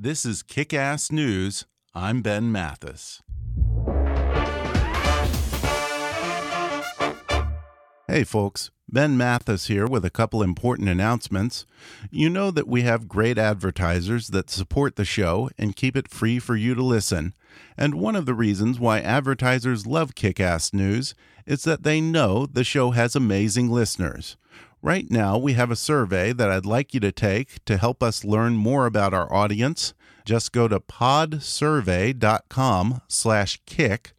This is Kick Ass News. I'm Ben Mathis. Hey, folks. Ben Mathis here with a couple important announcements. You know that we have great advertisers that support the show and keep it free for you to listen. And one of the reasons why advertisers love Kick Ass News is that they know the show has amazing listeners. Right now, we have a survey that I'd like you to take to help us learn more about our audience. Just go to podsurvey.com/kick.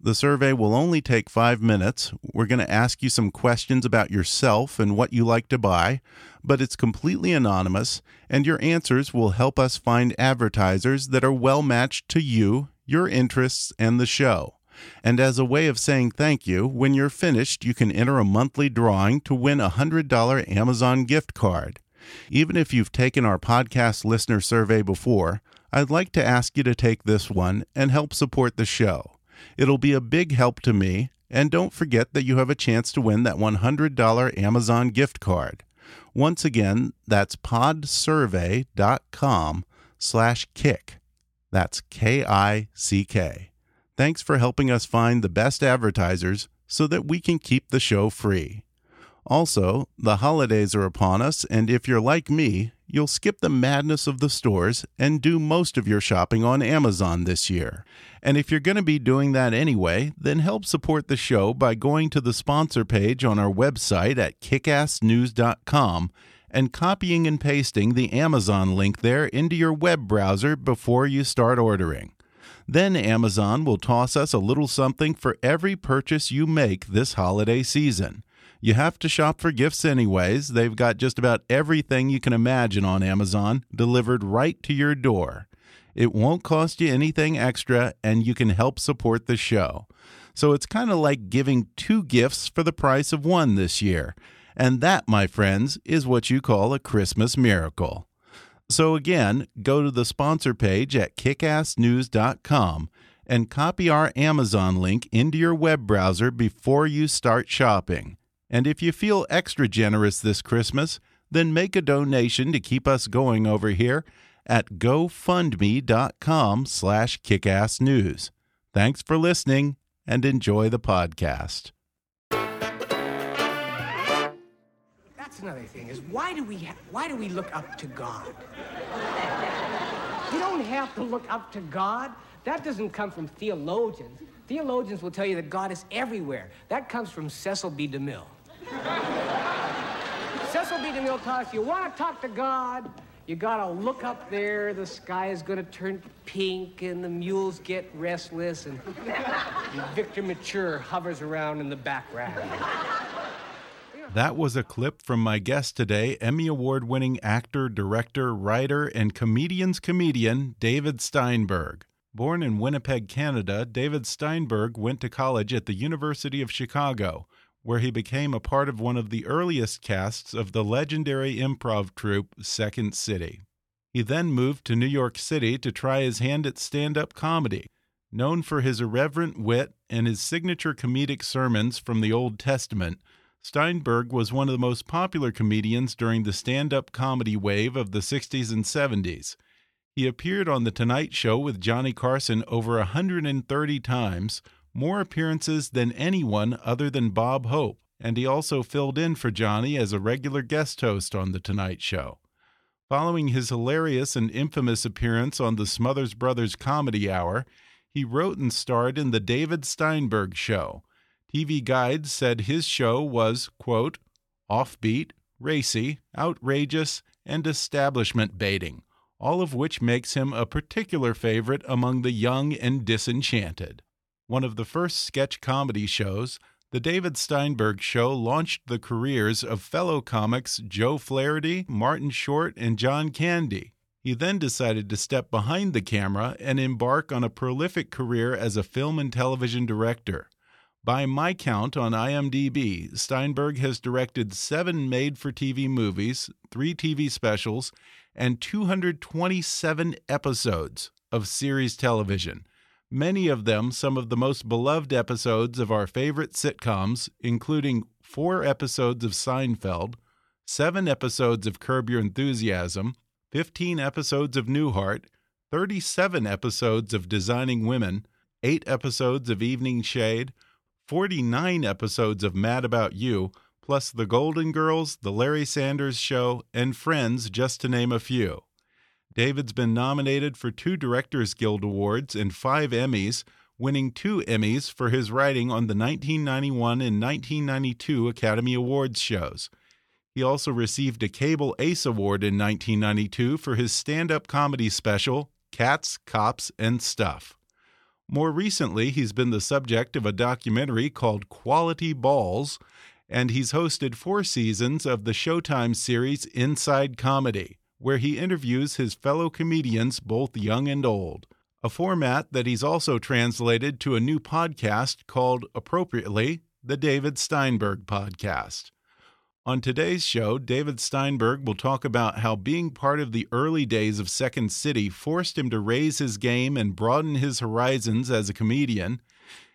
The survey will only take 5 minutes. We're going to ask you some questions about yourself and what you like to buy, but it's completely anonymous, and your answers will help us find advertisers that are well matched to you, your interests, and the show. And as a way of saying thank you, when you're finished, you can enter a monthly drawing to win a $100 Amazon gift card. Even if you've taken our podcast listener survey before, I'd like to ask you to take this one and help support the show. It'll be a big help to me, and don't forget that you have a chance to win that $100 Amazon gift card. Once again, that's podsurvey.com slash kick. That's K-I-C-K. Thanks for helping us find the best advertisers so that we can keep the show free. Also, the holidays are upon us, and if you're like me, you'll skip the madness of the stores and do most of your shopping on Amazon this year. And if you're going to be doing that anyway, then help support the show by going to the sponsor page on our website at kickassnews.com and copying and pasting the Amazon link there into your web browser before you start ordering. Then Amazon will toss us a little something for every purchase you make this holiday season. You have to shop for gifts anyways. They've got just about everything you can imagine on Amazon delivered right to your door. It won't cost you anything extra, and you can help support the show. So it's kind of like giving two gifts for the price of one this year. And that, my friends, is what you call a Christmas miracle. So again, go to the sponsor page at kickassnews.com and copy our Amazon link into your web browser before you start shopping. And if you feel extra generous this Christmas, then make a donation to keep us going over here at gofundme.com slash kickassnews. Thanks for listening and enjoy the podcast. That's another thing is why do we why do we look up to God? You don't have to look up to God. That doesn't come from theologians. Theologians will tell you that God is everywhere. That comes from Cecil B. DeMille. Cecil B. DeMille taught you want to talk to God, you got to look up there. The sky is to turn pink, and the mules get restless, and, and Victor Mature hovers around in the background. That was a clip from my guest today, Emmy Award winning actor, director, writer, and comedian's comedian, David Steinberg. Born in Winnipeg, Canada, David Steinberg went to college at the University of Chicago, where he became a part of one of the earliest casts of the legendary improv troupe Second City. He then moved to New York City to try his hand at stand up comedy. Known for his irreverent wit and his signature comedic sermons from the Old Testament, Steinberg was one of the most popular comedians during the stand up comedy wave of the 60s and 70s. He appeared on The Tonight Show with Johnny Carson over 130 times, more appearances than anyone other than Bob Hope, and he also filled in for Johnny as a regular guest host on The Tonight Show. Following his hilarious and infamous appearance on the Smothers Brothers Comedy Hour, he wrote and starred in The David Steinberg Show. TV Guide said his show was, quote, offbeat, racy, outrageous, and establishment baiting, all of which makes him a particular favorite among the young and disenchanted. One of the first sketch comedy shows, The David Steinberg Show launched the careers of fellow comics Joe Flaherty, Martin Short, and John Candy. He then decided to step behind the camera and embark on a prolific career as a film and television director. By my count on IMDb, Steinberg has directed seven made for TV movies, three TV specials, and 227 episodes of series television. Many of them some of the most beloved episodes of our favorite sitcoms, including four episodes of Seinfeld, seven episodes of Curb Your Enthusiasm, 15 episodes of Newhart, 37 episodes of Designing Women, 8 episodes of Evening Shade, 49 episodes of Mad About You, plus The Golden Girls, The Larry Sanders Show, and Friends, just to name a few. David's been nominated for two Directors Guild Awards and five Emmys, winning two Emmys for his writing on the 1991 and 1992 Academy Awards shows. He also received a Cable Ace Award in 1992 for his stand up comedy special, Cats, Cops, and Stuff. More recently, he's been the subject of a documentary called Quality Balls, and he's hosted four seasons of the Showtime series Inside Comedy, where he interviews his fellow comedians, both young and old. A format that he's also translated to a new podcast called, appropriately, the David Steinberg Podcast. On today's show, David Steinberg will talk about how being part of the early days of Second City forced him to raise his game and broaden his horizons as a comedian.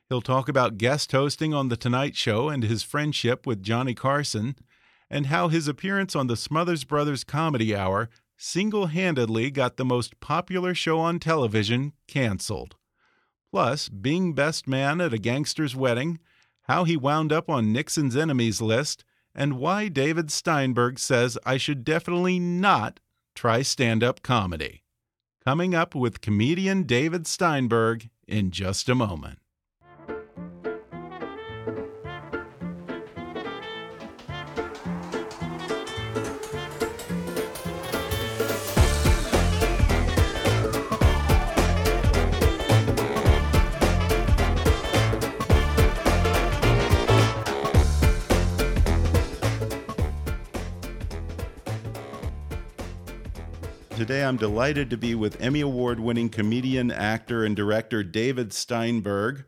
He'll talk about guest hosting on The Tonight Show and his friendship with Johnny Carson, and how his appearance on the Smothers Brothers Comedy Hour single handedly got the most popular show on television canceled. Plus, being best man at a gangster's wedding, how he wound up on Nixon's enemies list and why David Steinberg says I should definitely not try stand up comedy. Coming up with comedian David Steinberg in just a moment. Today, I'm delighted to be with Emmy Award winning comedian, actor, and director David Steinberg.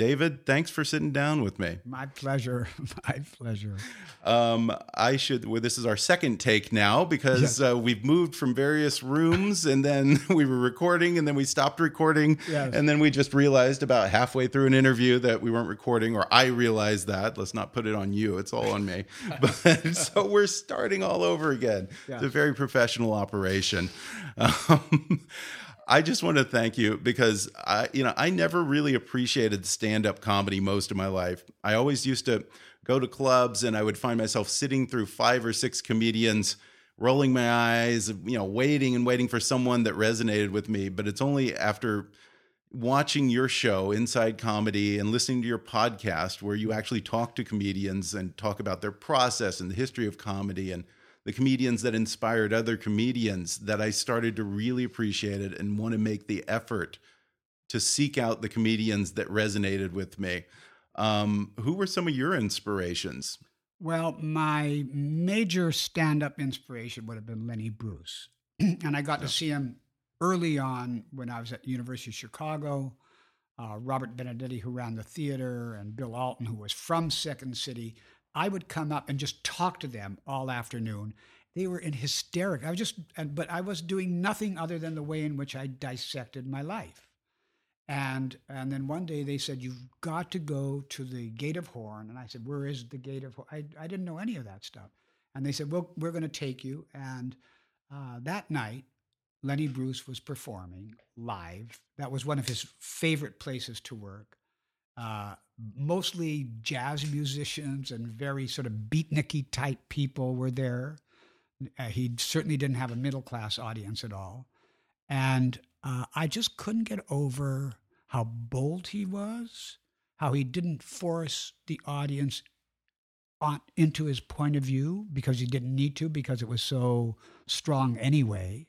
David, thanks for sitting down with me. My pleasure. My pleasure. Um, I should. Well, this is our second take now because yes. uh, we've moved from various rooms, and then we were recording, and then we stopped recording, yes. and then we just realized about halfway through an interview that we weren't recording, or I realized that. Let's not put it on you; it's all on me. but so we're starting all over again. It's a very professional operation. Um, I just want to thank you because I, you know, I never really appreciated stand up comedy most of my life. I always used to go to clubs and I would find myself sitting through five or six comedians, rolling my eyes, you know, waiting and waiting for someone that resonated with me. But it's only after watching your show, Inside Comedy, and listening to your podcast where you actually talk to comedians and talk about their process and the history of comedy and the comedians that inspired other comedians that I started to really appreciate it and want to make the effort to seek out the comedians that resonated with me. Um, who were some of your inspirations? Well, my major stand up inspiration would have been Lenny Bruce. and I got to see him early on when I was at the University of Chicago. Uh, Robert Benedetti, who ran the theater, and Bill Alton, who was from Second City. I would come up and just talk to them all afternoon. They were in hysterics. I was just, but I was doing nothing other than the way in which I dissected my life. And and then one day they said, "You've got to go to the Gate of Horn." And I said, "Where is the Gate of Horn?" I, I didn't know any of that stuff. And they said, "Well, we're going to take you." And uh, that night, Lenny Bruce was performing live. That was one of his favorite places to work. Uh, mostly jazz musicians and very sort of beatniky type people were there. Uh, he certainly didn't have a middle class audience at all. And uh, I just couldn't get over how bold he was, how he didn't force the audience on, into his point of view because he didn't need to, because it was so strong anyway.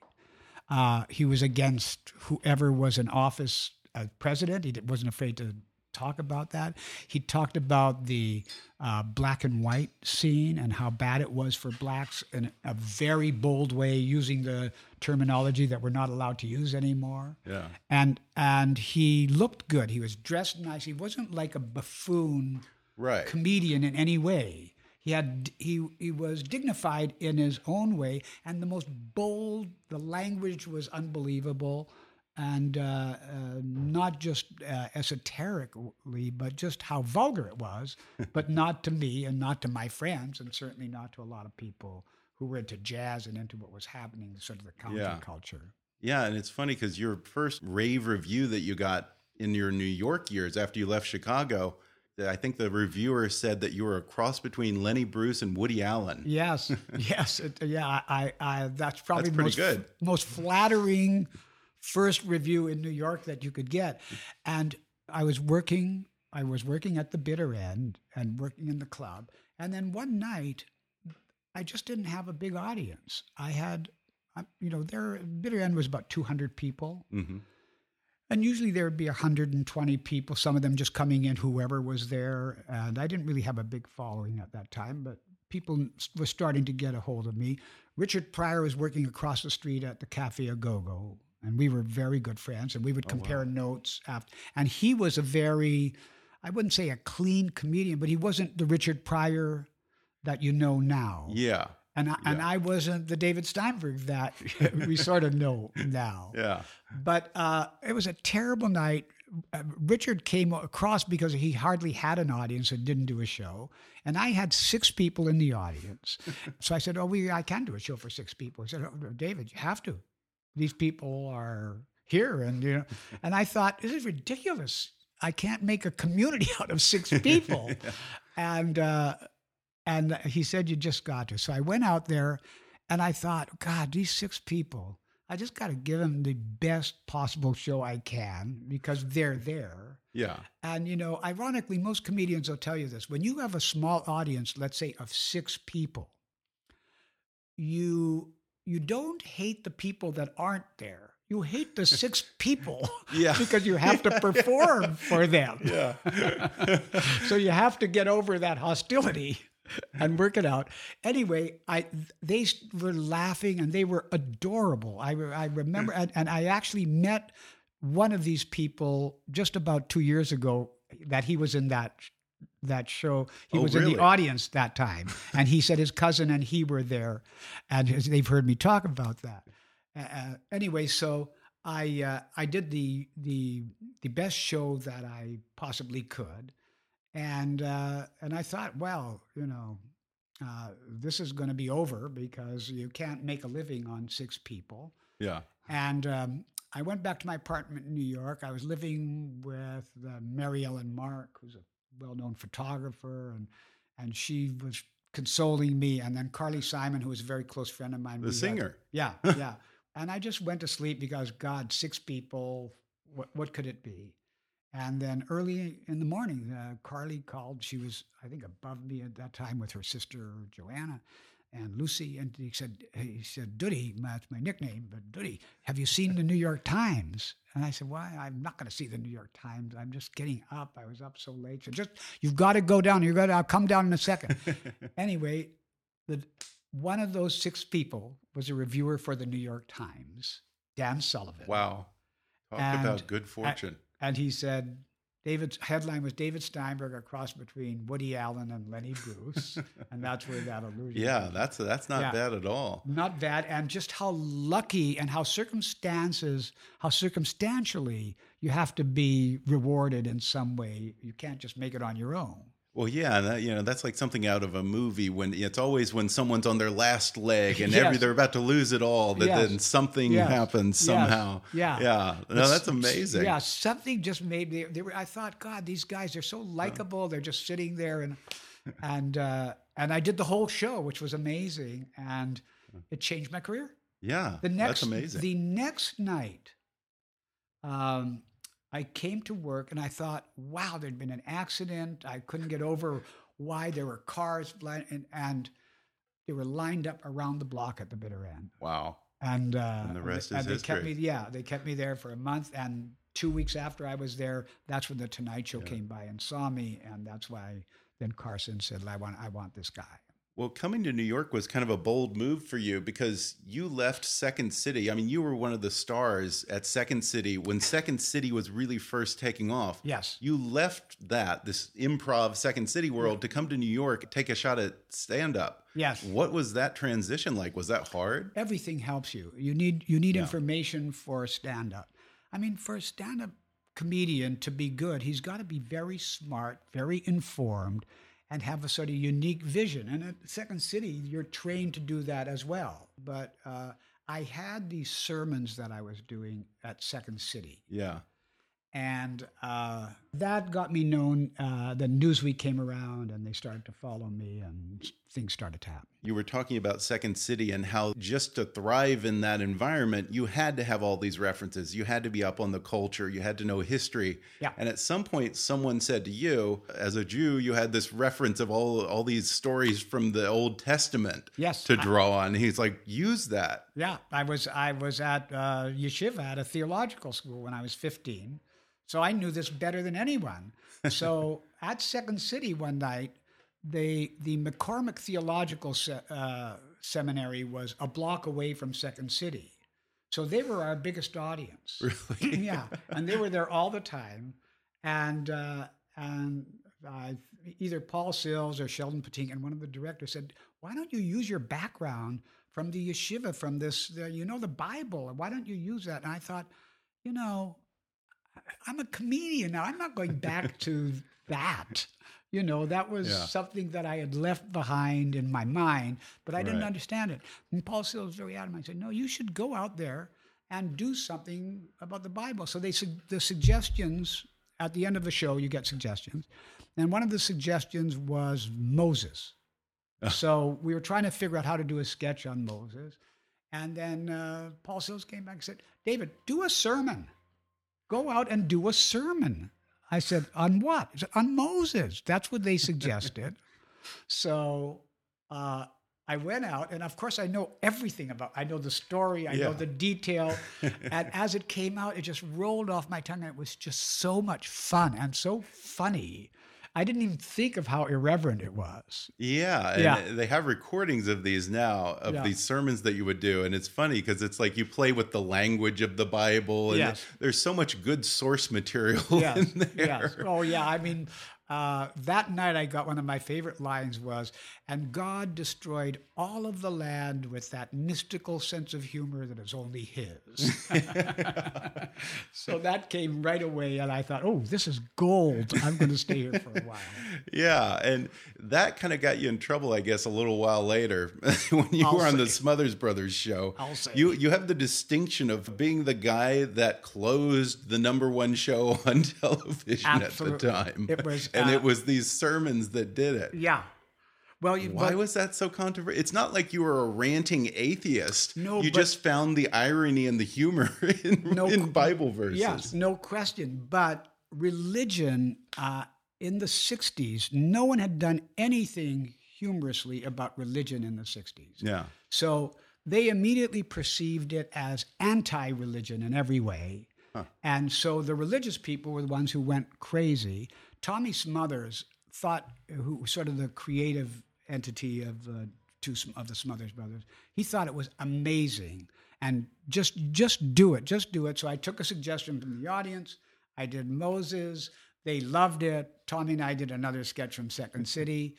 Uh, he was against whoever was in office as president. He wasn't afraid to talk about that. He talked about the uh, black and white scene and how bad it was for blacks in a very bold way, using the terminology that we're not allowed to use anymore. Yeah. And and he looked good. He was dressed nice. He wasn't like a buffoon Right. comedian in any way. He had he he was dignified in his own way, and the most bold. The language was unbelievable, and uh, uh, not just uh, esoterically, but just how vulgar it was. but not to me, and not to my friends, and certainly not to a lot of people who were into jazz and into what was happening, sort of the Yeah. counterculture. Yeah, and it's funny because your first rave review that you got in your New York years after you left Chicago, I think the reviewer said that you were a cross between Lenny Bruce and Woody Allen. Yes, yes, it, yeah. I, I, that's probably That's pretty most, good. most flattering first review in New York that you could get. And I was working, I was working at the bitter end and working in the club. And then one night, I just didn't have a big audience. I had, uh, you know, there bitter end was about two hundred people. hmm And usually there would be 120 people, some of them just coming in, whoever was there. And I didn't really have a big following at that time, but people were starting to get a hold of me. Richard Pryor was working across the street at the Cafe Au Go Go, and we were very good friends, and we would compare notes. After, and he was a very, I wouldn't say a clean comedian, but he wasn't the Richard Pryor that you know now. Yeah. And I, and I wasn't the David Steinberg that we sort of know now. Yeah. But uh, it was a terrible night. Uh, Richard came across because he hardly had an audience and didn't do a show, and I had six people in the audience. so I said, "Oh, we I can do a show for six people." He said, oh, "David, you have to. These people are here, and you know." And I thought, "This is ridiculous. I can't make a community out of six people." And uh, and he said, You just got to. So I went out there and I thought, God, these six people, I just got to give them the best possible show I can because they're there. Yeah. And, you know, ironically, most comedians will tell you this when you have a small audience, let's say of six people, you you don't hate the people that aren't there. You hate the six people Yeah. because you have to perform for them. Yeah. so you have to get over that hostility and work it out. Anyway, I they were laughing and they were adorable. I I remember and, and I actually met one of these people just about two years ago that he was in that that show. He Oh, was in the audience that time, and he said his cousin and he were there, and they've heard me talk about that. Uh, anyway, so I uh, I did the the the best show that I possibly could, and uh, and I thought, well, you know, uh, this is going to be over because you can't make a living on six people. Yeah. And um, I went back to my apartment in New York. I was living with uh, Mary Ellen Mark, who's a well-known photographer, and and she was consoling me. And then Carly Simon, who was a very close friend of mine, The singer. yeah, yeah. and I just went to sleep because God, six people. What what could it be? And then early in the morning, uh, Carly called. She was, I think, above me at that time with her sister Joanna and Lucy. And he said, he said, Duddy, that's my nickname, but Duddy, have you seen the New York Times? And I said, why? I'm not going to see the New York Times. I'm just getting up. I was up so late. So just, you've got to go down. You've got to, I'll come down in a second. anyway, the, one of those six people was a reviewer for the New York Times, Dan Sullivan. Wow. Talk And- about good fortune. And he said, David's headline was David Steinberg, a cross between Woody Allen and Lenny Bruce. and that's where that allusion yeah, came. that's that's not Yeah. bad at all. not bad. And just how lucky and how circumstances, how circumstantially you have to be rewarded in some way. You can't just make it on your own. Well, yeah, that, you know that's like something out of a movie. When it's always when someone's on their last leg and every they're about to lose it all, that Yes. then something Yes. happens Yes. somehow. Yeah. yeah. No, that's amazing. Yeah, something just made me. They were. I thought, God, these guys are so likable. They're just sitting there, and and uh, and I did the whole show, which was amazing. And it changed my career. Yeah, The next, that's amazing. The next night, um, I came to work and I thought, wow, there'd been an accident. I couldn't get over why there were cars and, and they were lined up around the block at the bitter end. wow. And, uh, And the rest and is they kept me, yeah, they kept me there for a month. And two weeks after I was there, that's when the Tonight Show Yeah. came by and saw me, and that's why then Carson said, "I want, I want this guy." Well, coming to New York was kind of a bold move for you because you left Second City. I mean, you were one of the stars at Second City when Second City was really first taking off. Yes. You left that, this improv Second City world, to come to New York, take a shot at stand up. Yes. What was that transition like? Was that hard? everything helps you. You need you need Yeah. information for stand up. I mean, for a stand up comedian to be good, he's got to be very smart, very informed, and have a sort of unique vision. And at Second City, you're trained to do that as well. But uh, I had these sermons that I was doing at Second City, Yeah. And uh, that got me known. Uh, the Newsweek came around, and they started to follow me, and things started to happen. You were talking about Second City and how just to thrive in that environment, you had to have all these references. You had to be up on the culture. You had to know history. Yeah. And at some point, someone said to you, as a Jew, you had this reference of all all these stories from the Old Testament. Yes, To I- draw on. He's like, use that. Yeah, I was I was at uh, yeshiva at a theological school when I was 15, so I knew this better than anyone. So at Second City one night, they the McCormick Theological Se- uh, Seminary was a block away from Second City, so they were our biggest audience. Really? yeah, and they were there all the time, and uh, and uh, either Paul Sills or Sheldon Patinkin, and one of the directors, said, "Why don't you use your background from the yeshiva, from this, uh, you know, the Bible? Why don't you use that?" And I thought, you know, I'm a comedian now. I'm not going back to that. You know, that was Yeah. something that I had left behind in my mind, but I didn't understand it. And Paul Sills was very adamant. I said, no, you should go out there and do something about the Bible. So they sug- the suggestions at the end of the show, you get suggestions, and one of the suggestions was Moses. so we were trying to figure out how to do a sketch on Moses, and then uh, Paul Sills came back and said, "David, do a sermon. Go out and do a sermon." I said, "On what?" Said, "On Moses." That's what they suggested. so uh, I went out, and of course, I know everything about. I know the story. I know the detail. and as it came out, it just rolled off my tongue, and it was just so much fun and so funny. I didn't even think of how irreverent it was. Yeah, and Yeah. they have recordings of these now of Yeah. these sermons that you would do, and it's funny because it's like you play with the language of the Bible, and Yes. there's so much good source material yes, in there. yes. Oh yeah. I mean, uh, that night I got one of my favorite lines was, "And God destroyed all of the land with that mystical sense of humor that is only His." so that came right away, and I thought, "Oh, this is gold. I'm going to stay here for a while." Yeah, and that kind of got you in trouble, I guess, a little while later when you I'll were on the. Smothers Brothers show. I'll say. You you have the distinction of being the guy that closed the number one show on television Absolutely. at the time. It was, and uh, it was these sermons that did it. Yeah. Well, you, Why but- was that so controversial? It's not like you were a ranting atheist. No, you but- just found the irony and the humor in, No in Bible verses. Yes, no question. But religion uh, in the 60s, no one had done anything humorously about religion in the 60s. Yeah. So they immediately perceived it as anti religion in every way. And so the religious people were the ones who went crazy. Tommy Smothers thought, who sort of the creative entity of the two of the Smothers brothers, he thought it was amazing and just just do it, just do it. So I took a suggestion from the audience. I did Moses. They loved it. Tommy and I did another sketch from Second City.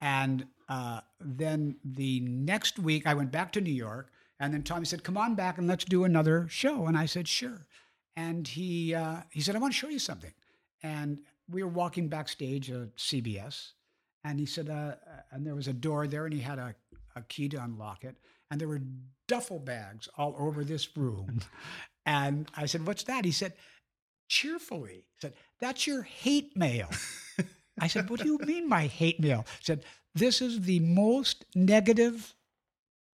And uh, then the next week, I went back to New York. And then Tommy said, "Come on back and let's do another show." And I said, "Sure." And he uh, he said, "I want to show you something." And we were walking backstage at CBS, and he said, uh, and there was a door there, and he had a, a key to unlock it, and there were duffel bags all over this room. And I said, "What's that?" He said, cheerfully, he said, "That's your hate mail." I said, "What do you mean by hate mail?" He said, "This is the most negative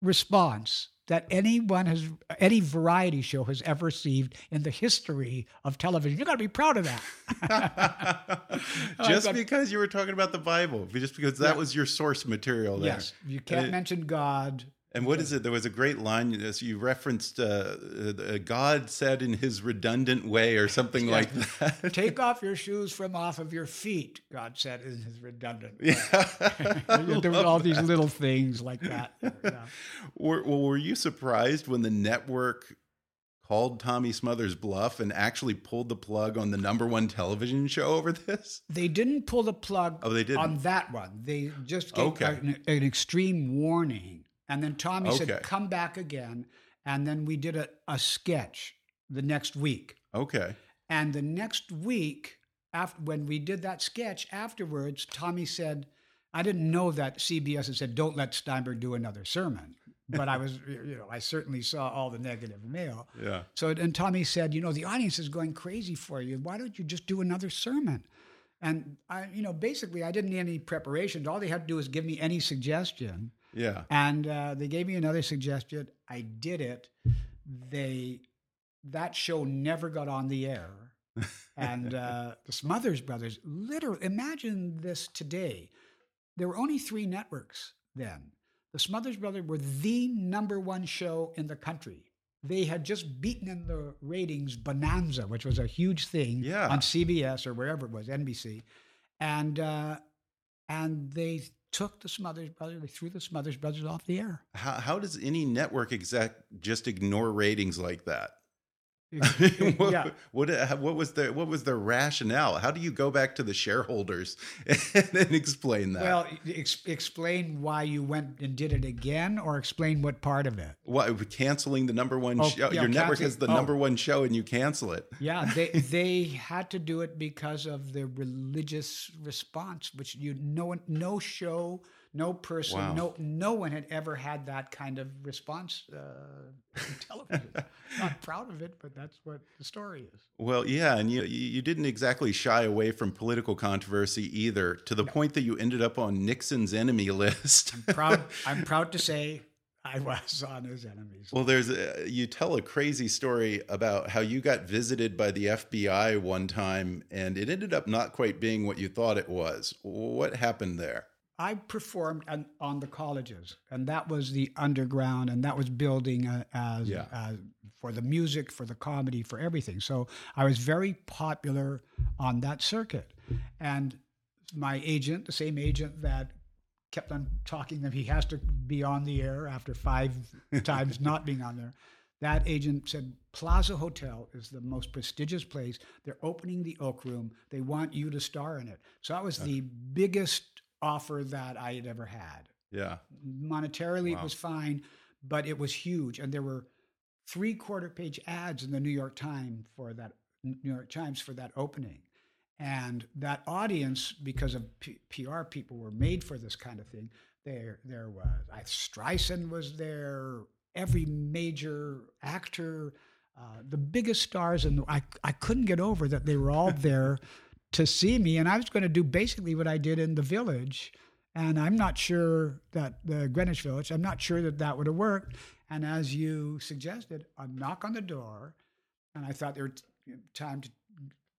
response that anyone has, any variety show has ever received in the history of television. You got to be proud of that. just got- because you were talking about the Bible, just because that Yeah. was your source material there. yes, you can't Uh, mention God. And what is it? There was a great line as you referenced. Uh, uh, God said in His redundant way, or something like that. Take off your shoes from off of your feet, God said in his redundant. way. Yeah. there were all these little things like that. Yeah. Were, well, were you surprised when the network called Tommy Smothers bluff and actually pulled the plug on the number one television show over this? They didn't pull the plug Oh, they didn't? on that one. They just gave Okay. an, an extreme warning. And then Tommy Okay. said, come back again. And then we did a, a sketch the next week. Okay. And the next week, after when we did that sketch afterwards, Tommy said, I didn't know that CBS had said, don't let Steinberg do another sermon. But I was, you know, I certainly saw all the negative mail. Yeah. So, and Tommy said, you know, the audience is going crazy for you. Why don't you just do another sermon? And I, you know, basically, I didn't need any preparation. All they had to do was give me any suggestion. Yeah. And uh, they gave me another suggestion. I did it. They that show never got on the air. and uh, the Smothers Brothers, literally, imagine this today. There were only three networks then. The Smothers Brothers were the number one show in the country. They had just beaten in the ratings Bonanza, which was a huge thing Yeah. on CBS or wherever it was, NBC, and uh, and they took the Smothers Brothers, they threw the Smothers Brothers off the air. How, how does any network exec just ignore ratings like that? what, yeah. what uh, what was their what was their rationale? How do you go back to the shareholders and, and explain that? Well, ex- explain why you went and did it again, or explain what part of it. what canceling the number one Oh, show? yeah, Your network has the oh. number one show, and you cancel it. Yeah, they they had to do it because of the religious response, which you no no show, no person, Wow. no no one had ever had that kind of response uh, on television. Not proud of it, but that's what the story is. Well, yeah, and you you didn't exactly shy away from political controversy either, to the point that you ended up on Nixon's enemy list. Proud, I'm proud to say I was on his enemies. Well, there's a, you tell a crazy story about how you got visited by the FBI one time, and it ended up not quite being what you thought it was. What happened there? I performed on, on the colleges, and that was the underground, and that was building uh, as, Yeah. as for the music, for the comedy, for everything. So I was very popular on that circuit, and my agent, the same agent that kept on talking that he has to be on the air after five times not being on there. That agent said, Plaza Hotel is the most prestigious place. They're opening the Oak Room. They want you to star in it. So that was the biggest offer that I had ever had. Yeah, Monetarily, Wow. it was fine, but it was huge. And there were three quarter page ads in the New York Times for that New York Times for that opening. And that audience, because of P- PR people, were made for this kind of thing. There, there was I, Streisand was there. Every major actor, uh, the biggest stars, and I, I couldn't get over that they were all there to see me. And I was going to do basically what I did in the village. And I'm not sure that the Greenwich Village, I'm not sure that that would have worked. And as you suggested, a knock on the door, and I thought there was time to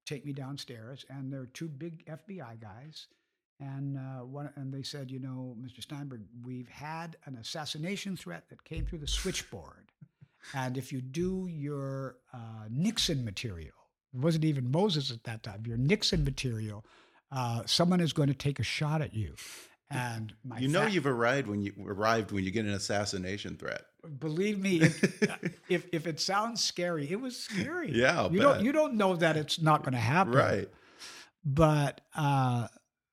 take me downstairs, and there were two big FBI guys, and uh, one, and they said, you know, Mr. Steinberg, we've had an assassination threat that came through the switchboard, and if you do your uh, Nixon material, it wasn't even Moses at that time, your Nixon material, uh, someone is going to take a shot at you. And my you know you've arrived when you arrived when you get an assassination threat. believe me, if, if if it sounds scary, it was scary. Yeah, I'll you bet. don't you don't know that it's not going to happen, Right. But uh,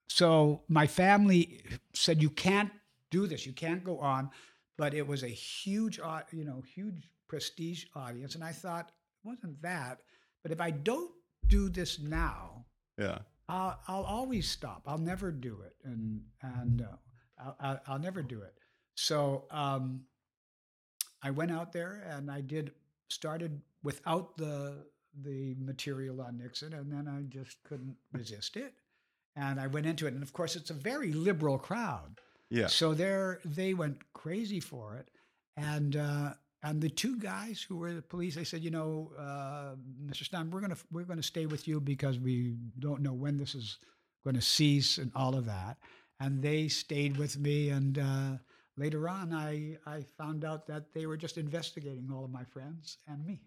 so my family said you can't do this, you can't go on. But it was a huge, you know, huge prestige audience, and I thought it wasn't that. But if I don't do this now, Yeah. I'll, I'll always stop. I'll never do it, and and uh, I'll, I'll, never do it. So um, I went out there and I did started without the the material on Nixon, and then I just couldn't resist it, and I went into it. And of course, it's a very liberal crowd, Yeah. so there they went crazy for it. and uh, and the two guys who were the police, they said, you know, uh, Mr. Stein, we're gonna we're gonna stay with you because we don't know when this is going to cease and all of that. And they stayed with me, and uh, later on, I I found out that they were just investigating all of my friends and me.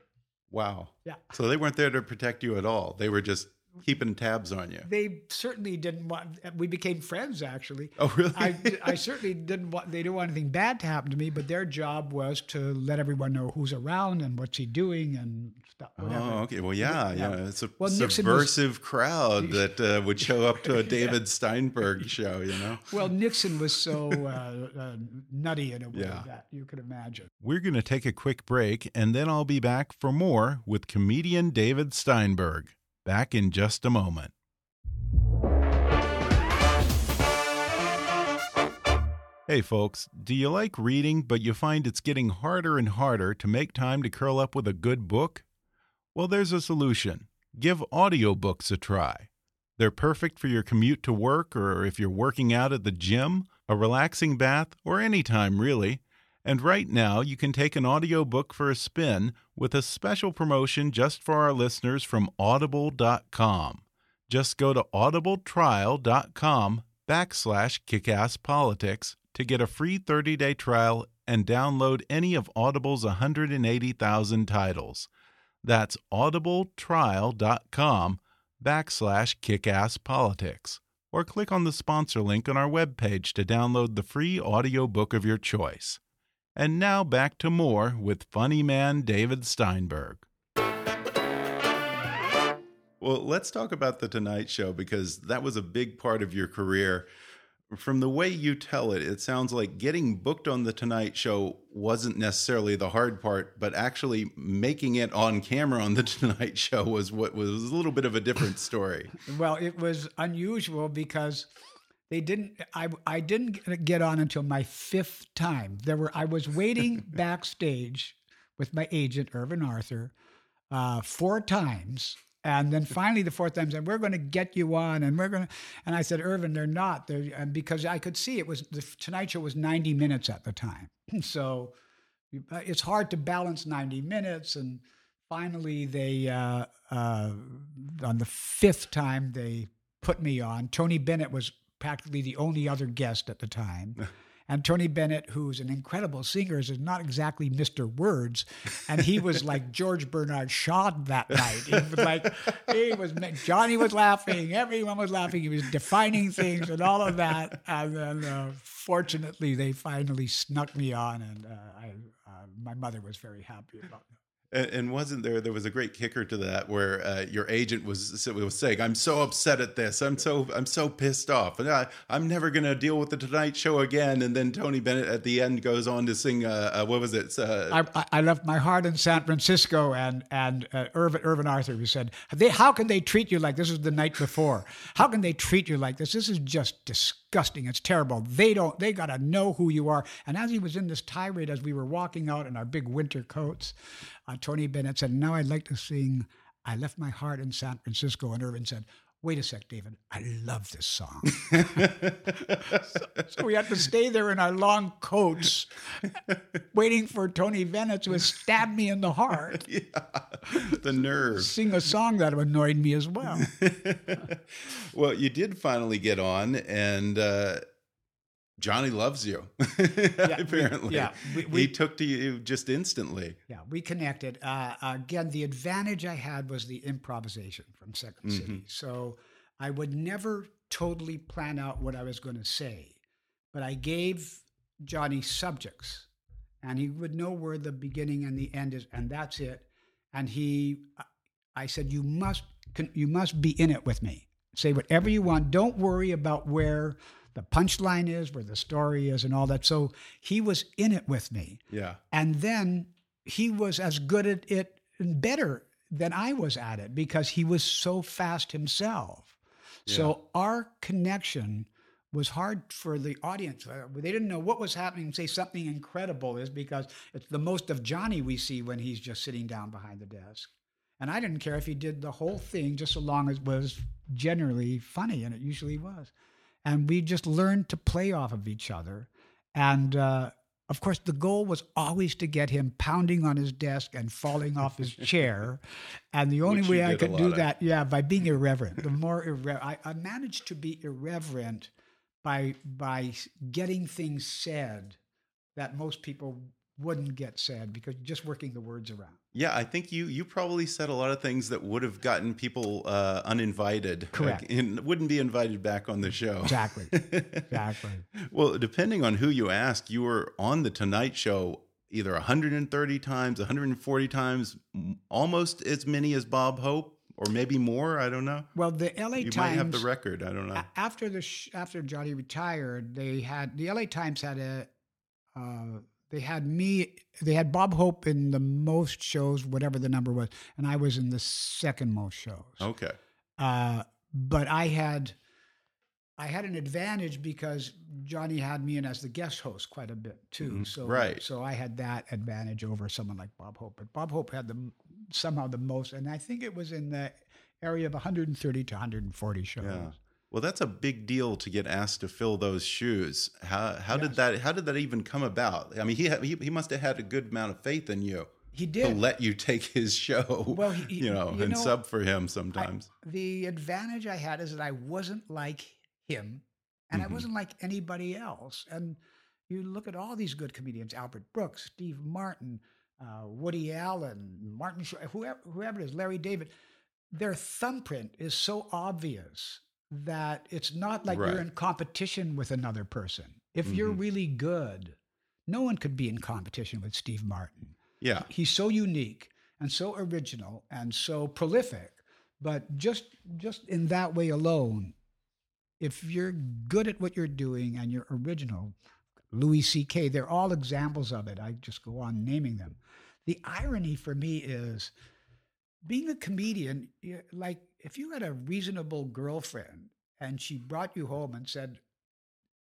Wow. Yeah. So they weren't there to protect you at all. They were just keeping tabs on you. They certainly didn't want. We became friends, actually. Oh, really? I, I certainly didn't want. They didn't want anything bad to happen to me, but their job was to let everyone know who's around and what's he doing and stuff. Whatever. Oh, okay. Well, yeah, yeah. Yeah. It's a Well, Nixon was- subversive crowd that uh, would show up to a David Steinberg show, you know? Well, Nixon was so uh, uh, nutty in a way Yeah. that you could imagine. We're going to take a quick break, and then I'll be back for more with comedian David Steinberg. Back in just a moment. Hey, folks, do you like reading, but you find it's getting harder and harder to make time to curl up with a good book? Well, there's a solution. Give audiobooks a try. They're perfect for your commute to work or if you're working out at the gym, a relaxing bath, or any time really. And right now, you can take an audiobook for a spin with a special promotion just for our listeners from audible.com. Just go to audibletrial.com backslash kickasspolitics to get a free 30-day trial and download any of Audible's 180,000 titles. That's audibletrial.com backslash kickasspolitics. Or click on the sponsor link on our webpage to download the free audiobook of your choice. And now back to more with funny man David Steinberg. Well, let's talk about The Tonight Show because that was a big part of your career. From the way you tell it, it sounds like getting booked on The Tonight Show wasn't necessarily the hard part, but actually making it on camera on The Tonight Show was what was a little bit of a different story. Well, it was unusual because they didn't. I I didn't get on until my fifth time. There were I was waiting backstage with my agent Irvin Arthur uh, four times. And then finally, the fourth time, said, "We're going to get you on," and we're going to. And I said, "Irvin, they're not." They're, and because I could see it was the Tonight Show was ninety minutes at the time, so uh, it's hard to balance ninety minutes. And finally, they uh, uh, on the fifth time they put me on. Tony Bennett was practically the only other guest at the time. And Tony Bennett, who's an incredible singer, is not exactly Mr. Words, and he was like George Bernard Shaw that night. He was like, he was Johnny was laughing, everyone was laughing. He was defining things and all of that. And then, uh, fortunately, they finally snuck me on, and uh, I, uh, my mother was very happy about that. And, and wasn't there? There was a great kicker to that, where uh, your agent was was saying, "I'm so upset at this. I'm so I'm so pissed off, and I, I'm never going to deal with the Tonight Show again." And then Tony Bennett at the end goes on to sing, uh, uh, "What was it?" Uh, I, I left my heart in San Francisco, and and uh, Irvin Irvin Arthur who said, they, "How can they treat you like this?" Was the night before? How can they treat you like this? This is just disgusting. It's terrible. They don't. They got to know who you are. And as he was in this tirade, as we were walking out in our big winter coats, uh, Tony Bennett said, "Now I'd like to sing." I left my heart in San Francisco, and Irvin said. Wait a sec, David. I love this song. so, so we had to stay there in our long coats, waiting for Tony Bennett to stab me in the heart. yeah, the nerve. Sing a song that annoyed me as well. well, you did finally get on, and uh, Johnny loves you. Apparently, we- yeah, we- we- he took to you just instantly. Yeah, we connected. Uh, again, the advantage I had was the improvisation from 2nd City. So I would never totally plan out what I was going to say, but I gave Johnny subjects, and he would know where the beginning and the end is, and that's it. And he, I said, you must, you must be in it with me. Say whatever you want. Don't worry about where the punchline is, where the story is, and all that. So he was in it with me. Yeah. And then he was as good at it and better than I was at it because he was so fast himself. So our connection was hard for the audience. Uh, They didn't know what was happening. Say something incredible is because it's the most of Johnny we see when he's just sitting down behind the desk. And I didn't care if he did the whole thing just so long as it was generally funny, and it usually was. And we just learned to play off of each other. And uh, of course, the goal was always to get him pounding on his desk and falling off his chair. And the only Which way I could do of. that, yeah, by being irreverent. The more irre- I, I managed to be irreverent by by getting things said that most people wouldn't get said because just working the words around. Yeah, I think you you probably said a lot of things that would have gotten people uh, uninvited. Correct. Like, and wouldn't be invited back on the show. Exactly. exactly. well, depending on who you ask, you were on the Tonight Show either 130 times, 140 times, almost as many as Bob Hope, or maybe more. I don't know. Well, the LA You Times might have the record. I don't know. After the sh- after Johnny retired, they had the LA Times had a uh, they had me they had Bob Hope in the most shows, whatever the number was, and I was in the second most shows. Okay. Uh, but I had I had an advantage because Johnny had me in as the guest host quite a bit too. Mhm. So Right. so I had that advantage over someone like Bob Hope. But Bob Hope had the somehow the most, and I think it was in the area of 130 to 140 shows. Yeah. Well, that's a big deal to get asked to fill those shoes. How how did that how did that even come about? I mean, he he, he must have had a good amount of faith in you He to did. let you take his show. Well, he- you know, you and know, sub for him I- sometimes. the advantage I had is that I wasn't like him and I Mhm. wasn't like anybody else. And you look at all these good comedians Albert Brooks, Steve Martin, uh, Woody Allen, Martin, Short, whoever, whoever it is, Larry David, their thumbprint is so obvious that it's not like Right. you're in competition with another person. If you're Mhm. really good, no one could be in competition with Steve Martin yeah. he's so unique and so original and so prolific but just just in that way alone if you're good at what you're doing and you're original louis ck they're all examples of it i just go on naming them the irony for me is being a comedian like if you had a reasonable girlfriend and she brought you home and said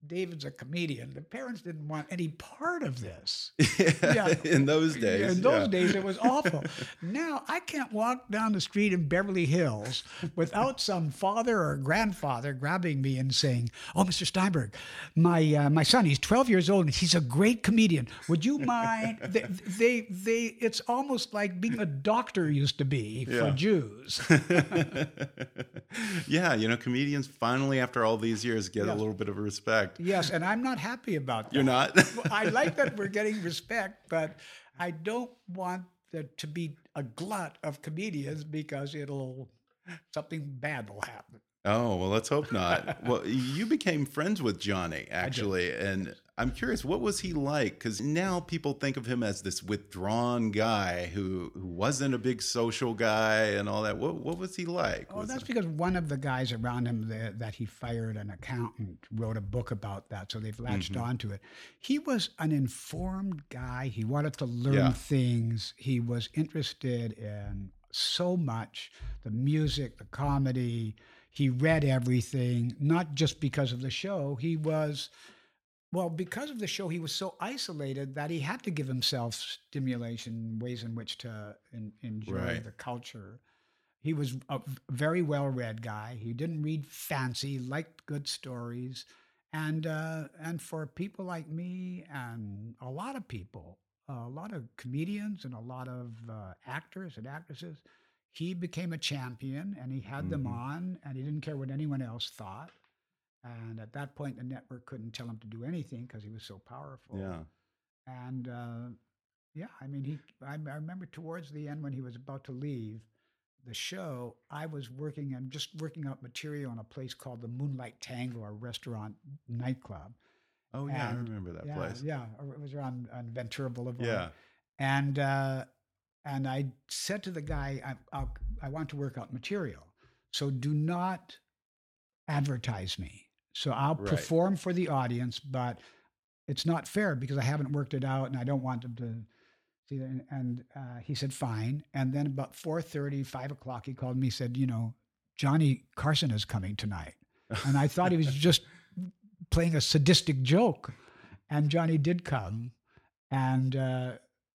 david's a comedian the parents didn't want any part of this Yeah. in those days. in those yeah. days, it was awful. now I can't walk down the street in Beverly Hills without some father or grandfather grabbing me and saying, "Oh, Mr. Steinberg, my uh, my son, he's 12 years old and he's a great comedian. Would you mind?" they, they they it's almost like being a doctor used to be for Jews. yeah, you know, comedians finally, after all these years, get a little bit of respect. Yes, and I'm not happy about that. You're not. I like that we're getting respect, but I don't want there to be a glut of comedians because it'll something bad will happen. Oh, well, let's hope not. well, you became friends with Johnny, actually. And I'm curious, what was he like? Because now people think of him as this withdrawn guy who, who wasn't a big social guy and all that. What, what was he like? Oh, Was that's it- because one of the guys around him that, that he fired, an accountant, wrote a book about that, so they've latched Mhm. onto it. He was an informed guy. He wanted to learn Yeah. things. He was interested in so much the music, the comedy. He read everything, not just because of the show. He was, well, because of the show, he was so isolated that he had to give himself stimulation, ways in which to en- enjoy Right. the culture. He was a very well read guy. He didn't read fancy, liked good stories. And, uh, and for people like me and a lot of people, a lot of comedians and a lot of uh, actors and actresses, he became a champion and he had them Mhm. on and he didn't care what anyone else thought. And at that point, the network couldn't tell him to do anything because he was so powerful. Yeah. And uh, yeah, I mean, he. I, I remember towards the end when he was about to leave the show, I was working and just working out material in a place called the Moonlight Tango, a restaurant nightclub. Oh, yeah. I remember that yeah, place. Yeah, it was around on Ventura Boulevard. Yeah. And uh, and I said to the guy, I, I'll, I want to work out material, so do not advertise me. So I'll Right. perform for the audience, but it's not fair because I haven't worked it out, and I don't want them to see that. And, and uh, he said, fine. And then about 4.30, 5 o'clock, he called me, said, you know, Johnny Carson is coming tonight. And I thought he was just playing a sadistic joke. And Johnny did come. And uh,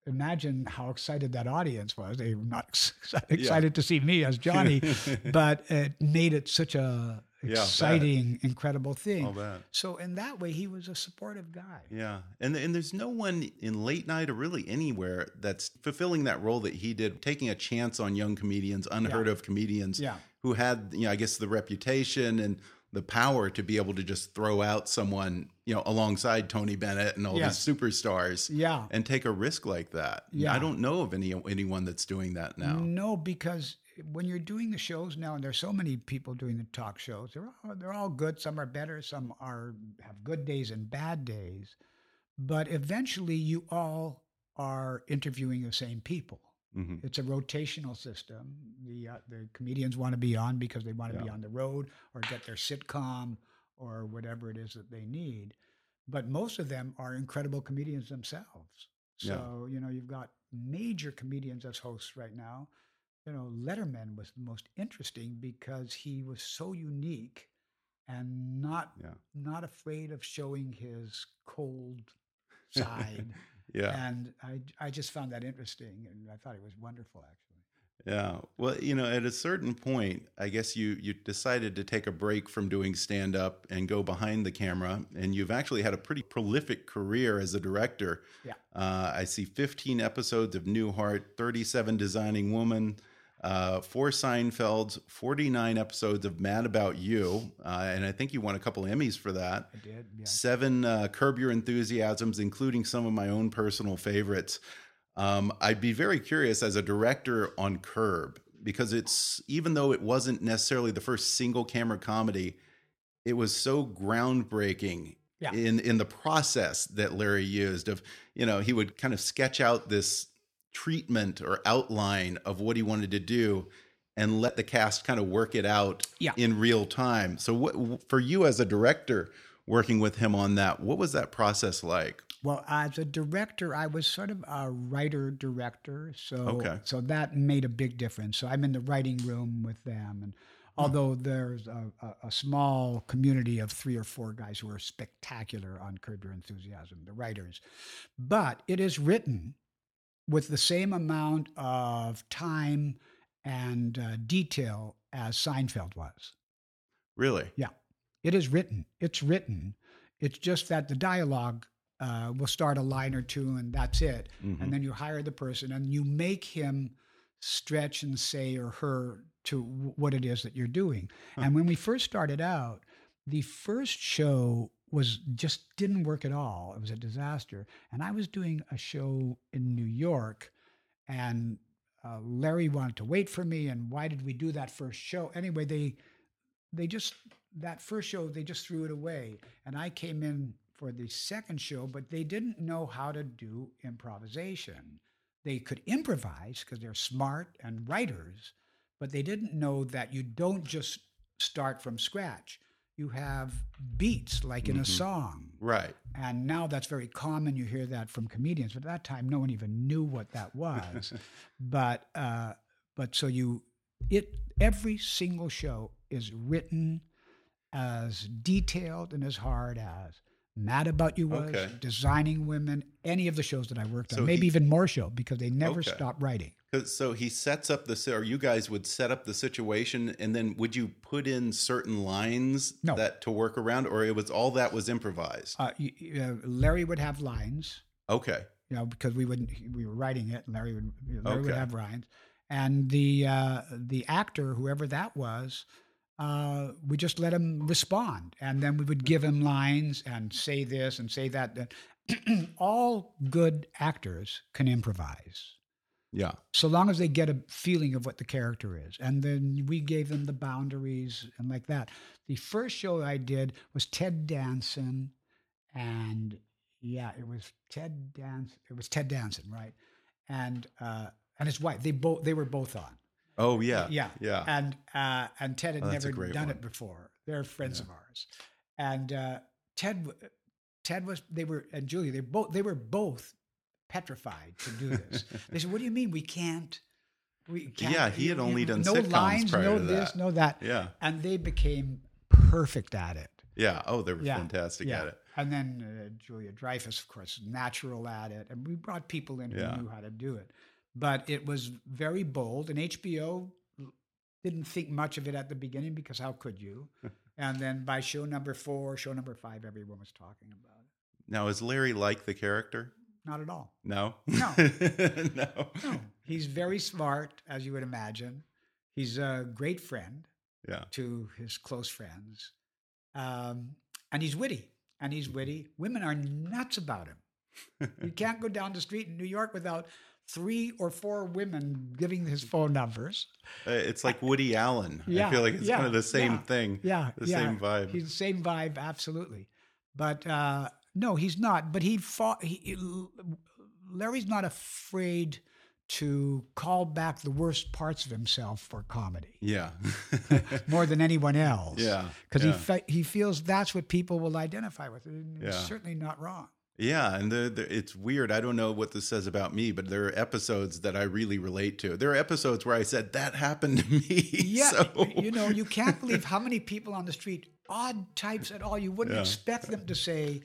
imagine how excited that audience was. They were not ex- excited to see me as Johnny, but it made it such a Yeah, exciting, incredible thing. I'll bet. So in that way, he was a supportive guy. Yeah, and and there's no one in late night or really anywhere that's fulfilling that role that he did, taking a chance on young comedians, unheard of comedians, Yeah. who had you know I guess the reputation and the power to be able to just throw out someone you know alongside Tony Bennett and all Yes. these superstars, Yeah. and take a risk like that. Yeah. I don't know of any anyone that's doing that now. No, because when you're doing the shows now, and there's so many people doing the talk shows, they're all, they're all good. Some are better, some are have good days and bad days, but eventually you all are interviewing the same people. hmm It's a rotational system. The uh, the comedians want to be on because they want to be on the road or get their sitcom or whatever it is that they need. But most of them are incredible comedians themselves. Yeah. So you know you've got major comedians as hosts right now. You know Letterman was the most interesting because he was so unique and not Yeah. not afraid of showing his cold side. Yeah. And I, I just found that interesting, and I thought it was wonderful, actually. Yeah. Well, you know, at a certain point, I guess you you decided to take a break from doing stand up and go behind the camera, and you've actually had a pretty prolific career as a director. Yeah. Uh, I see 15 episodes of Newhart, 37 Designing Woman, uh, four Seinfelds, 49 episodes of Mad About You, uh, and I think you won a couple Emmys for that. I did. Yeah. Seven uh, Curb Your Enthusiasms, including some of my own personal favorites. Um, I'd be very curious as a director on Curb because it's even though it wasn't necessarily the first single camera comedy, it was so groundbreaking Yeah. in in the process that Larry used. Of you know, he would kind of sketch out this treatment or outline of what he wanted to do and let the cast kind of work it out Yeah. in real time. So what for you as a director working with him on that, what was that process like? Well, as a director, I was sort of a writer director, so Okay. so that made a big difference. So I'm in the writing room with them, and hmm. although there's a, a, a small community of three or four guys who are spectacular on Curb Your Enthusiasm, the writers, but it is written with the same amount of time and uh, detail as Seinfeld was. Really? Yeah, it is written. It's written. It's just that the dialogue uh, will start a line or two, and that's it. Mhm. And then you hire the person, and you make him stretch and say or her to w- what it is that you're doing. And when we first started out, the first show was just didn't work at all. It was a disaster. And I was doing a show in New York, and uh, Larry wanted to wait for me. And why did we do that first show? Anyway, they they just that first show they just threw it away and i came in for the second show but they didn't know how to do improvisation they could improvise because they're smart and writers but they didn't know that you don't just start from scratch you have beats like in a song Right. and now that's very common. You hear that from comedians, but at that time, no one even knew what that was. but uh, but so you it every single show is written as detailed and as hard as Mad About You was, Okay. Designing Women, any of the shows that I worked So on, maybe he- even more show because they never Okay. stopped writing. 'Cause- So he sets up the or you guys would set up the situation, and then would you put in certain lines No. that to work around, or it was all that was improvised? Uh, y- y- uh, Larry would have lines. Okay. you know, because we wouldn't we were writing it, and Larry would Larry would have lines, and the uh, the actor, whoever that was, uh, we just let him respond, and then we would give him lines and say this and say that. that all good actors can improvise Yeah. so long as they get a feeling of what the character is. And then we gave them the boundaries and like that. The first show I did was Ted Danson, and yeah, it was Ted Danson. It was Ted Danson, right? And uh, and his wife. They both they were both on. Oh yeah. Yeah, Yeah. And uh, and Ted had Oh, never done one. it before. They're friends of ours, and uh, Ted Ted was they were and Julia they both they were both petrified to do this. they said, "What do you mean we can't?" We can't Yeah, he had only you- done no sitcoms lines, prior no to this, that. no that. Yeah. and they became perfect at it. Yeah. Oh, they were Yeah, fantastic yeah. at it. And then uh, Julia Dreyfus, of course, natural at it, and we brought people in who Yeah. knew how to do it. But it was very bold, and HBO didn't think much of it at the beginning because how could you? And then by show number four, show number five, everyone was talking about it. Now, is Larry like the character? Not at all. No. No. no. No, he's very smart, as you would imagine. He's a great friend Yeah. to his close friends, um, and he's witty. And he's witty. Women are nuts about him. you can't go down the street in New York without three or four women giving his phone numbers. Uh, It's like Woody Allen. Yeah, I feel like it's yeah, kind of the same yeah, thing. Yeah, The same vibe. He's the same vibe, absolutely. But uh, no, he's not. But he fought. He, Larry's not afraid to call back the worst parts of himself for comedy Yeah. more than anyone else. Yeah, because yeah. he fe- he feels that's what people will identify with. And It's Yeah. certainly not wrong. Yeah, and the, the, it's weird. I don't know what this says about me, but there are episodes that I really relate to. There are episodes where I said that happened to me. Yeah, so, you know, you can't believe how many people on the street, odd types at all, you wouldn't Yeah. expect them to say,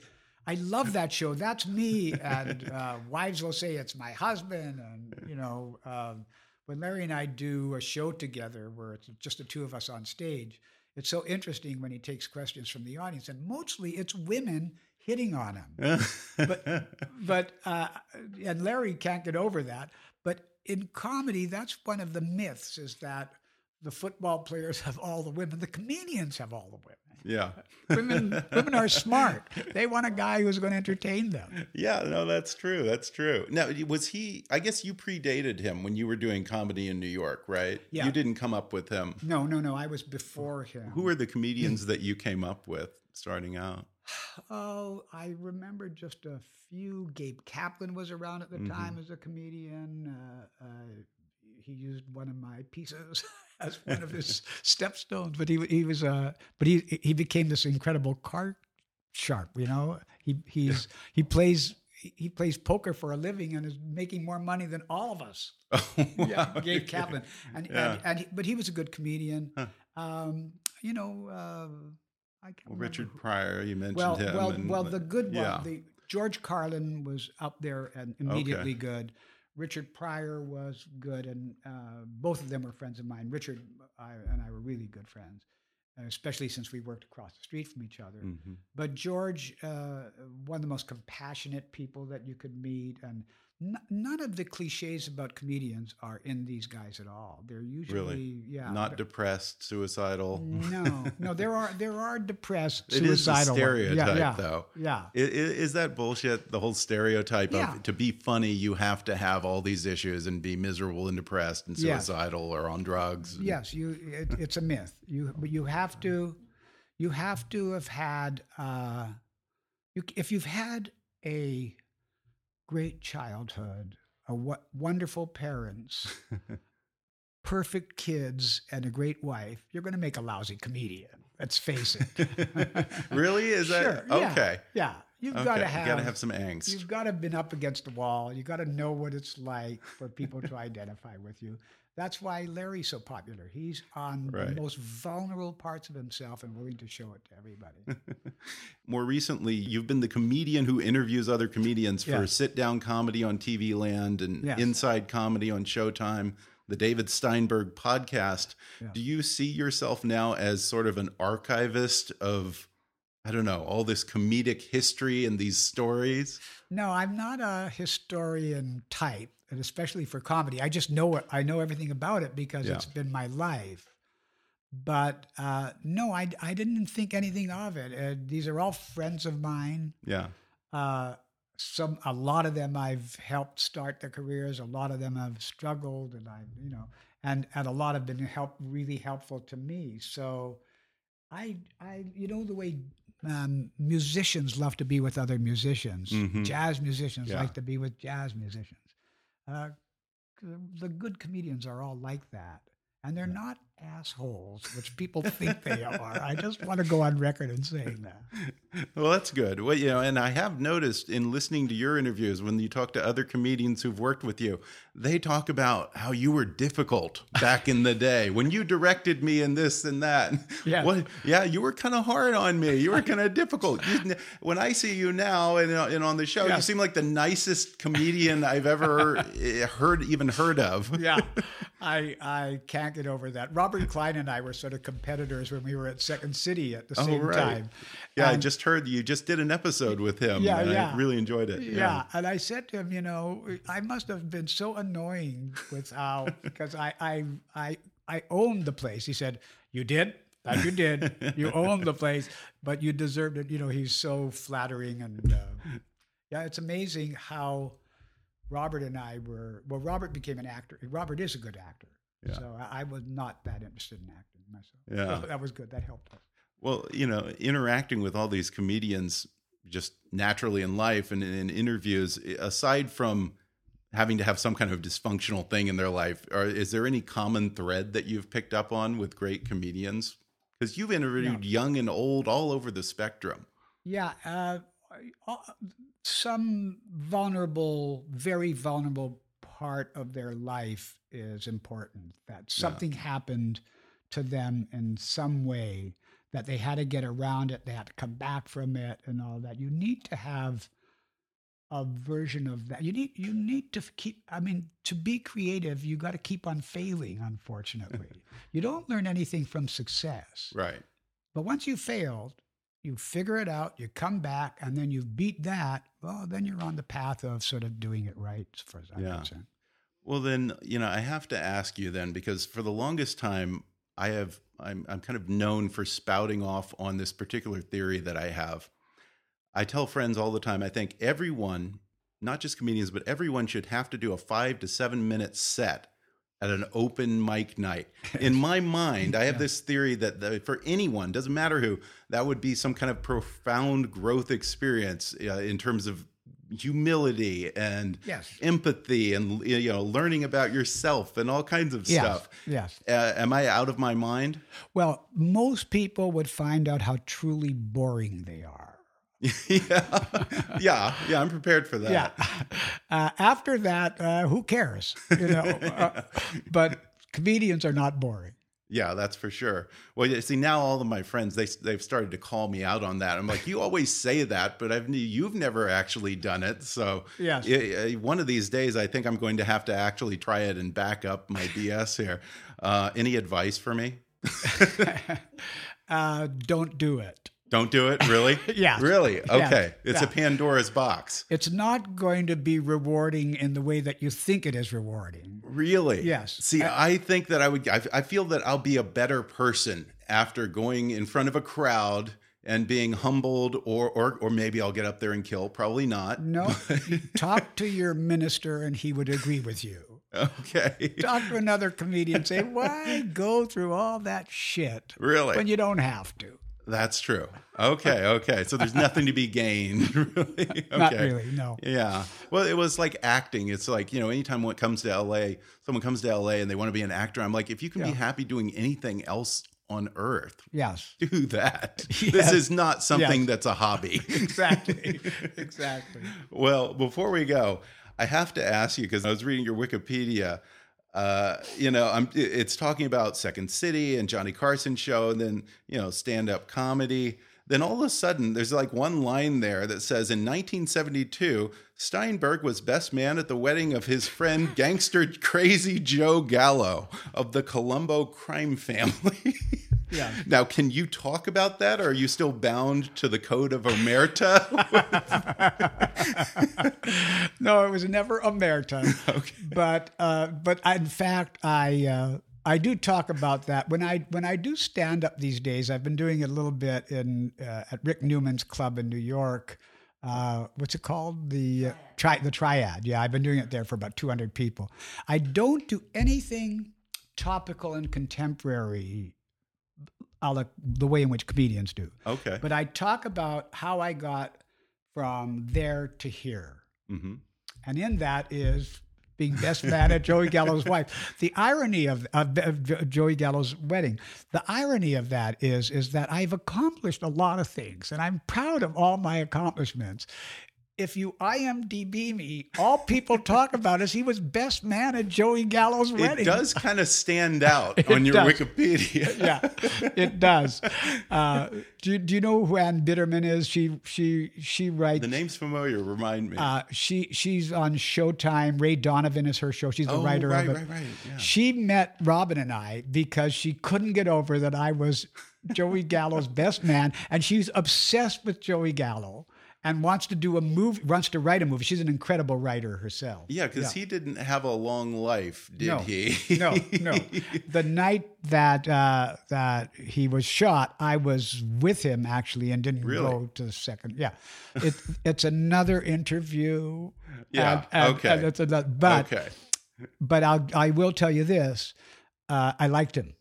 I love that show. That's me. And uh, wives will say, it's my husband. And, you know, um, when Larry and I do a show together where it's just the two of us on stage, it's so interesting when he takes questions from the audience. And mostly it's women hitting on him. but but uh, and Larry can't get over that. But in comedy, that's one of the myths: is that the football players have all the women, the comedians have all the women. yeah, Women women are smart. They want a guy who's going to entertain them. yeah. No, that's true. That's true. Now, was he? I guess you predated him when you were doing comedy in New York, right? Yeah. You didn't come up with him. No, no, no. I was before him. Who were the comedians that you came up with starting out? Oh, I remember just a few. Gabe Kaplan was around at the Mm-hmm. time as a comedian. Uh, uh, he used one of my pieces as one of his stepstones, but he he was uh, but he he became this incredible card sharp. You know, he he's he plays. He plays poker for a living and is making more money than all of us. Oh, yeah, Gabe Kaplan, and, Yeah. and, and he, but he was a good comedian. Um, you know, uh, I can't Well, Richard who- Pryor, you mentioned well, him. well, and- well. The good one, yeah. the George Carlin was up there and immediately good. Richard Pryor was good, and uh, both of them were friends of mine. Richard I, and I were really good friends, especially since we worked across the street from each other. Mhm. But George, uh, one of the most compassionate people that you could meet, and n- none of the cliches about comedians are in these guys at all. They're usually, Really? yeah, Not depressed, suicidal. no, no. There are there are depressed, It is a suicidal ones. stereotype, yeah, yeah, though. Yeah, I- i- Is, that bullshit? The whole stereotype Yeah. of to be funny, you have to have all these issues and be miserable and depressed and Yes. suicidal or on drugs. Yes, you. It, it's a myth. You, but you have to, you have to have had. Uh, you, if you've had a great childhood, a w- wonderful parents, perfect kids, and a great wife, you're going to make a lousy comedian. Let's face it. Really? Is that Sure, yeah, okay? Yeah, you've Okay, got to you have. have some angst. You've got to have been up against the wall. You've got to know what it's like for people to identify with you. That's why Larry's so popular. He's on Right. the most vulnerable parts of himself and willing to show it to everybody. More recently, you've been the comedian who interviews other comedians for Yeah. sit down comedy on TV Land and Yes. inside comedy on Showtime, the David Steinberg podcast. Yeah. Do you see yourself now as sort of an archivist of, I don't know, all this comedic history and these stories? no, I'm not a historian type, and especially for comedy. I just know it. I know everything about it because Yeah. it's been my life. But uh, no, I, I didn't think anything of it. Uh, these are all friends of mine. Yeah. uh, some a lot of them I've helped start their careers. A lot of them have struggled, and I, you know, and and a lot have been help really helpful to me. So, I I you know the way um, musicians love to be with other musicians. Mhm. Jazz musicians Yeah. like to be with jazz musicians. Uh, the, the good comedians are all like that. And they're not assholes, which people think they are. I just want to go on record and saying that. Well, that's good. Well, you know, and I have noticed in listening to your interviews when you talk to other comedians who've worked with you, they talk about how you were difficult back in the day when you directed me in this and that. Yeah. What, yeah, you were kind of hard on me. You were kind of difficult. You, when I see you now and, uh, and on the show, Yeah. you seem like the nicest comedian I've ever eh, heard, even heard of. yeah. I I can't get over that. Robert Klein and I were sort of competitors when we were at Second City at the same Oh, same right. time. Yeah, I just heard you just did an episode with him. Yeah, and yeah. I really enjoyed it. Yeah. and I said to him, you know, I must have been so annoying with how because I I I I owned the place. He said, "You did." That you did. You owned the place, but you deserved it. You know, he's so flattering, and uh, yeah, it's amazing how Robert and I were. Well, Robert became an actor. Robert is a good actor, Yeah. so I, I was not that interested in acting myself. Yeah. So that was good. That helped us. Well, you know, interacting with all these comedians just naturally in life and in interviews, aside from having to have some kind of dysfunctional thing in their life, or is there any common thread that you've picked up on with great comedians? Because you've interviewed young and old all over the spectrum. Yeah, uh, uh, some vulnerable, very vulnerable part of their life is important. That something happened to them in some way that they had to get around it, they had to come back from it, and all that. You need to have a version of that. You need you need to keep. I mean, to be creative, you got to keep on failing. Unfortunately, you don't learn anything from success. Right. But once you failed, you figure it out, you come back, and then you beat that. Well, then you're on the path of sort of doing it right, as far as I'm Yeah. concerned. Well, then, you know, I have to ask you then, because for the longest time, I have, I'm, I'm kind of known for spouting off on this particular theory that I have. I tell friends all the time, I think everyone, not just comedians, but everyone should have to do a five to seven minute set at an open mic night. In my mind, I have this theory that, that for anyone, doesn't matter who, that would be some kind of profound growth experience uh, in terms of humility and Yes. empathy and you know learning about yourself and all kinds of Yes, stuff. yes. Uh, am I out of my mind? Well, most people would find out how truly boring they are. yeah, yeah, yeah. I'm prepared for that. Yeah. Uh, after that, uh, who cares? You know, uh, but comedians are not boring. Yeah, that's for sure. Well, you see, now all of my friends they they've started to call me out on that. I'm like, you always say that, but I've you've never actually done it. So Yes. yeah, yeah, one of these days, I think I'm going to have to actually try it and back up my BS here. Uh, any advice for me? Uh, don't do it. Don't do it, really? yeah. really? Okay, it's a Pandora's box. It's not going to be rewarding in the way that you think it is rewarding. Really? Yes. See, I think that I would. I, I feel that I'll be a better person after going in front of a crowd and being humbled, or or or maybe I'll get up there and kill. Probably not. No, talk to your minister and he would agree with you. Okay. Talk to another comedian, say, why go through all that shit Really? when you don't have to? That's true. Okay. Okay. So there's nothing to be gained. Really? Okay. Not really, no. Yeah. Well, it was like acting. It's like, you know, anytime when it comes to LA, someone comes to LA and they want to be an actor, I'm like, if you can be happy doing anything else on earth, Yes, do that. Yes. This is not something Yes. that's a hobby. exactly. exactly. well, before we go, I have to ask you because I was reading your Wikipedia. Uh, you know, I'm it's talking about Second City and Johnny Carson show, and then you know stand up comedy. Then all of a sudden, there's like one line there that says, "In 1972, Steinberg was best man at the wedding of his friend gangster Crazy Joe Gallo of the Colombo crime family." Yeah. Now, can you talk about that, or are you still bound to the code of omerta? No, it was never Omerta. Okay. But uh, but in fact, I uh, I do talk about that when I when I do stand up these days. I've been doing it a little bit in uh, at Rick Newman's club in New York. Uh, what's it called? The uh, tri- the Triad. Yeah, I've been doing it there for about 200 people. I don't do anything topical and contemporary, a la the way in which comedians do. okay. But I talk about how I got from there to here. hmm And in that is being best man at Joey Gallo's wife. The irony of, of, of Joey Gallo's wedding, the irony of that is, is that I've accomplished a lot of things and I'm proud of all my accomplishments. If you IMDb me, all people talk about is he was best man at Joey Gallo's wedding. It does kind of stand out on your does. Wikipedia. yeah, it does. Uh, do, you- do you know who Ann Biderman is? She she she writes. The name's familiar. Remind me. Uh, she she's on Showtime. Ray Donovan is her show. She's the Oh, writer right, of it. right, right, yeah. She met Robin and I because she couldn't get over that I was Joey Gallo's best man, and she's obsessed with Joey Gallo and wants to do a movie. Wants to write a movie. She's an incredible writer herself. yeah, because he didn't have a long life, did no, he? no, no. The night that uh, that he was shot, I was with him actually, and didn't Really? go to the second. Yeah, it, it's another interview. Yeah, and- and- okay. and it's another- but okay. but I'll I will tell you this: uh, I liked him,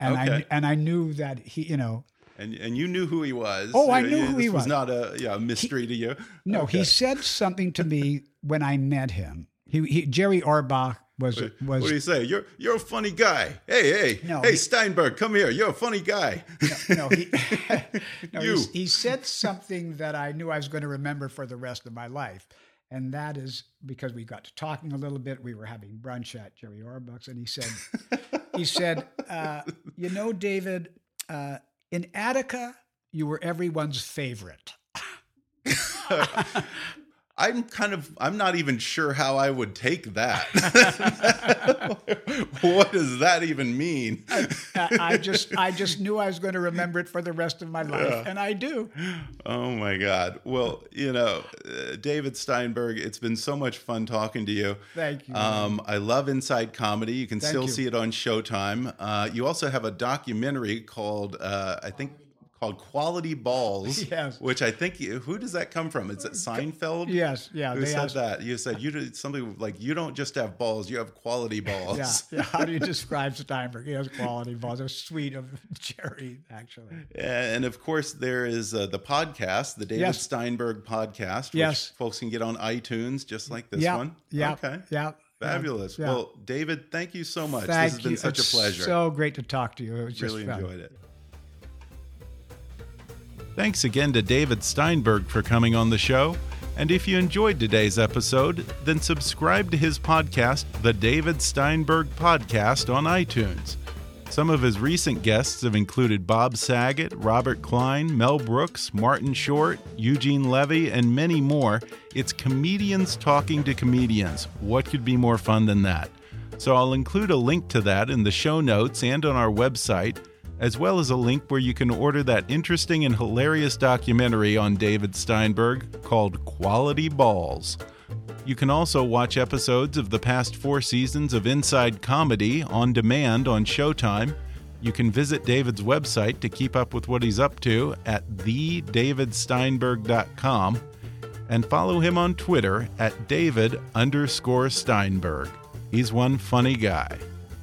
and I and I knew that he, you know, And and you knew who he was. Oh, I knew you- who he was was. not a yeah, a mystery to you. no, Okay. he said something to me when I met him. He, he Jerry Orbach was was What do you say? You're you're a funny guy. Hey, hey, No, hey, he- Steinberg, come here. You're a funny guy. no, he, no, You. he, he said something that I knew I was going to remember for the rest of my life. And that is because we got to talking a little bit. We were having brunch at Jerry Orbach's, and he said, he said, uh, you know, David, uh, in Attica, you were everyone's favorite. I'm kind of I'm not even sure how I would take that. what does that even mean? I, I just, I just knew I was going to remember it for the rest of my life, and I do. Oh my God. Well, you know, uh, David Steinberg, it's been so much fun talking to you. Thank you. Um, I love Inside Comedy. You can Thank still you. see it on Showtime. Uh, you also have a documentary called, uh, I think, called Quality Balls. Yes. Which I think, who does that come from? Is it Seinfeld? Yes, yeah, Who they said asked- that? You said you did something like you don't just have balls, you have quality balls. Yeah, yeah. How do you describe Steinberg? He has quality balls. They're sweet of Jerry, actually. And of course, there is uh, the podcast, the David Yes. Steinberg podcast, which Yes. folks can get on iTunes, just like this yeah, one. Yeah. Okay. Yeah. Fabulous. Yeah. Well, David, thank you so much. Thank this has been such It's a pleasure. So great to talk to you. It was just really fun. enjoyed it. Thanks again to David Steinberg for coming on the show. And if you enjoyed today's episode, then subscribe to his podcast, The David Steinberg Podcast, on iTunes. Some of his recent guests have included Bob Saget, Robert Klein, Mel Brooks, Martin Short, Eugene Levy, and many more. It's comedians talking to comedians. What could be more fun than that? So I'll include a link to that in the show notes and on our website, as well as a link where you can order that interesting and hilarious documentary on David Steinberg called Quality Balls. You can also watch episodes of the past four seasons of Inside Comedy on demand on Showtime. You can visit David's website to keep up with what he's up to at thedavidsteinberg.com and follow him on Twitter at David underscore Steinberg. He's one funny guy.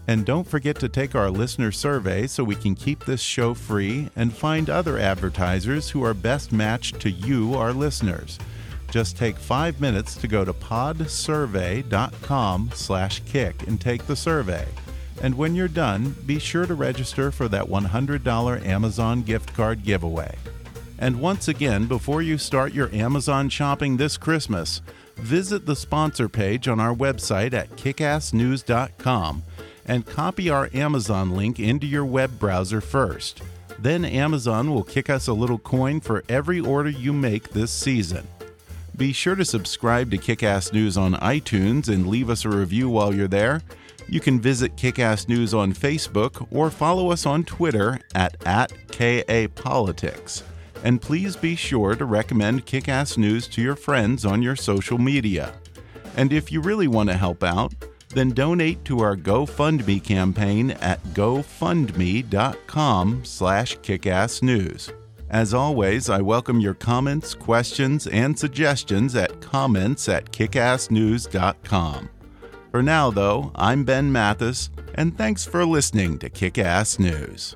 And don't forget to take our listener survey so we can keep this show free and find other advertisers who are best matched to you, our listeners. Just take five minutes to go to podsurvey.com slash kick and take the survey. And when you're done, be sure to register for that $100 Amazon gift card giveaway. And once again, before you start your Amazon shopping this Christmas, visit the sponsor page on our website at kickassnews.com and copy our Amazon link into your web browser first. Then Amazon will kick us a little coin for every order you make this season. Be sure to subscribe to Kickass News on iTunes and leave us a review while you're there. You can visit Kickass News on Facebook or follow us on Twitter at, at KAPolitics. And please be sure to recommend Kickass News to your friends on your social media. And if you really want to help out, then donate to our GoFundMe campaign at gofundme.com slash kickassnews. As always, I welcome your comments, questions, and suggestions at comments at kickassnews.com. For now, though, I'm Ben Mathis, and thanks for listening to Kickass News.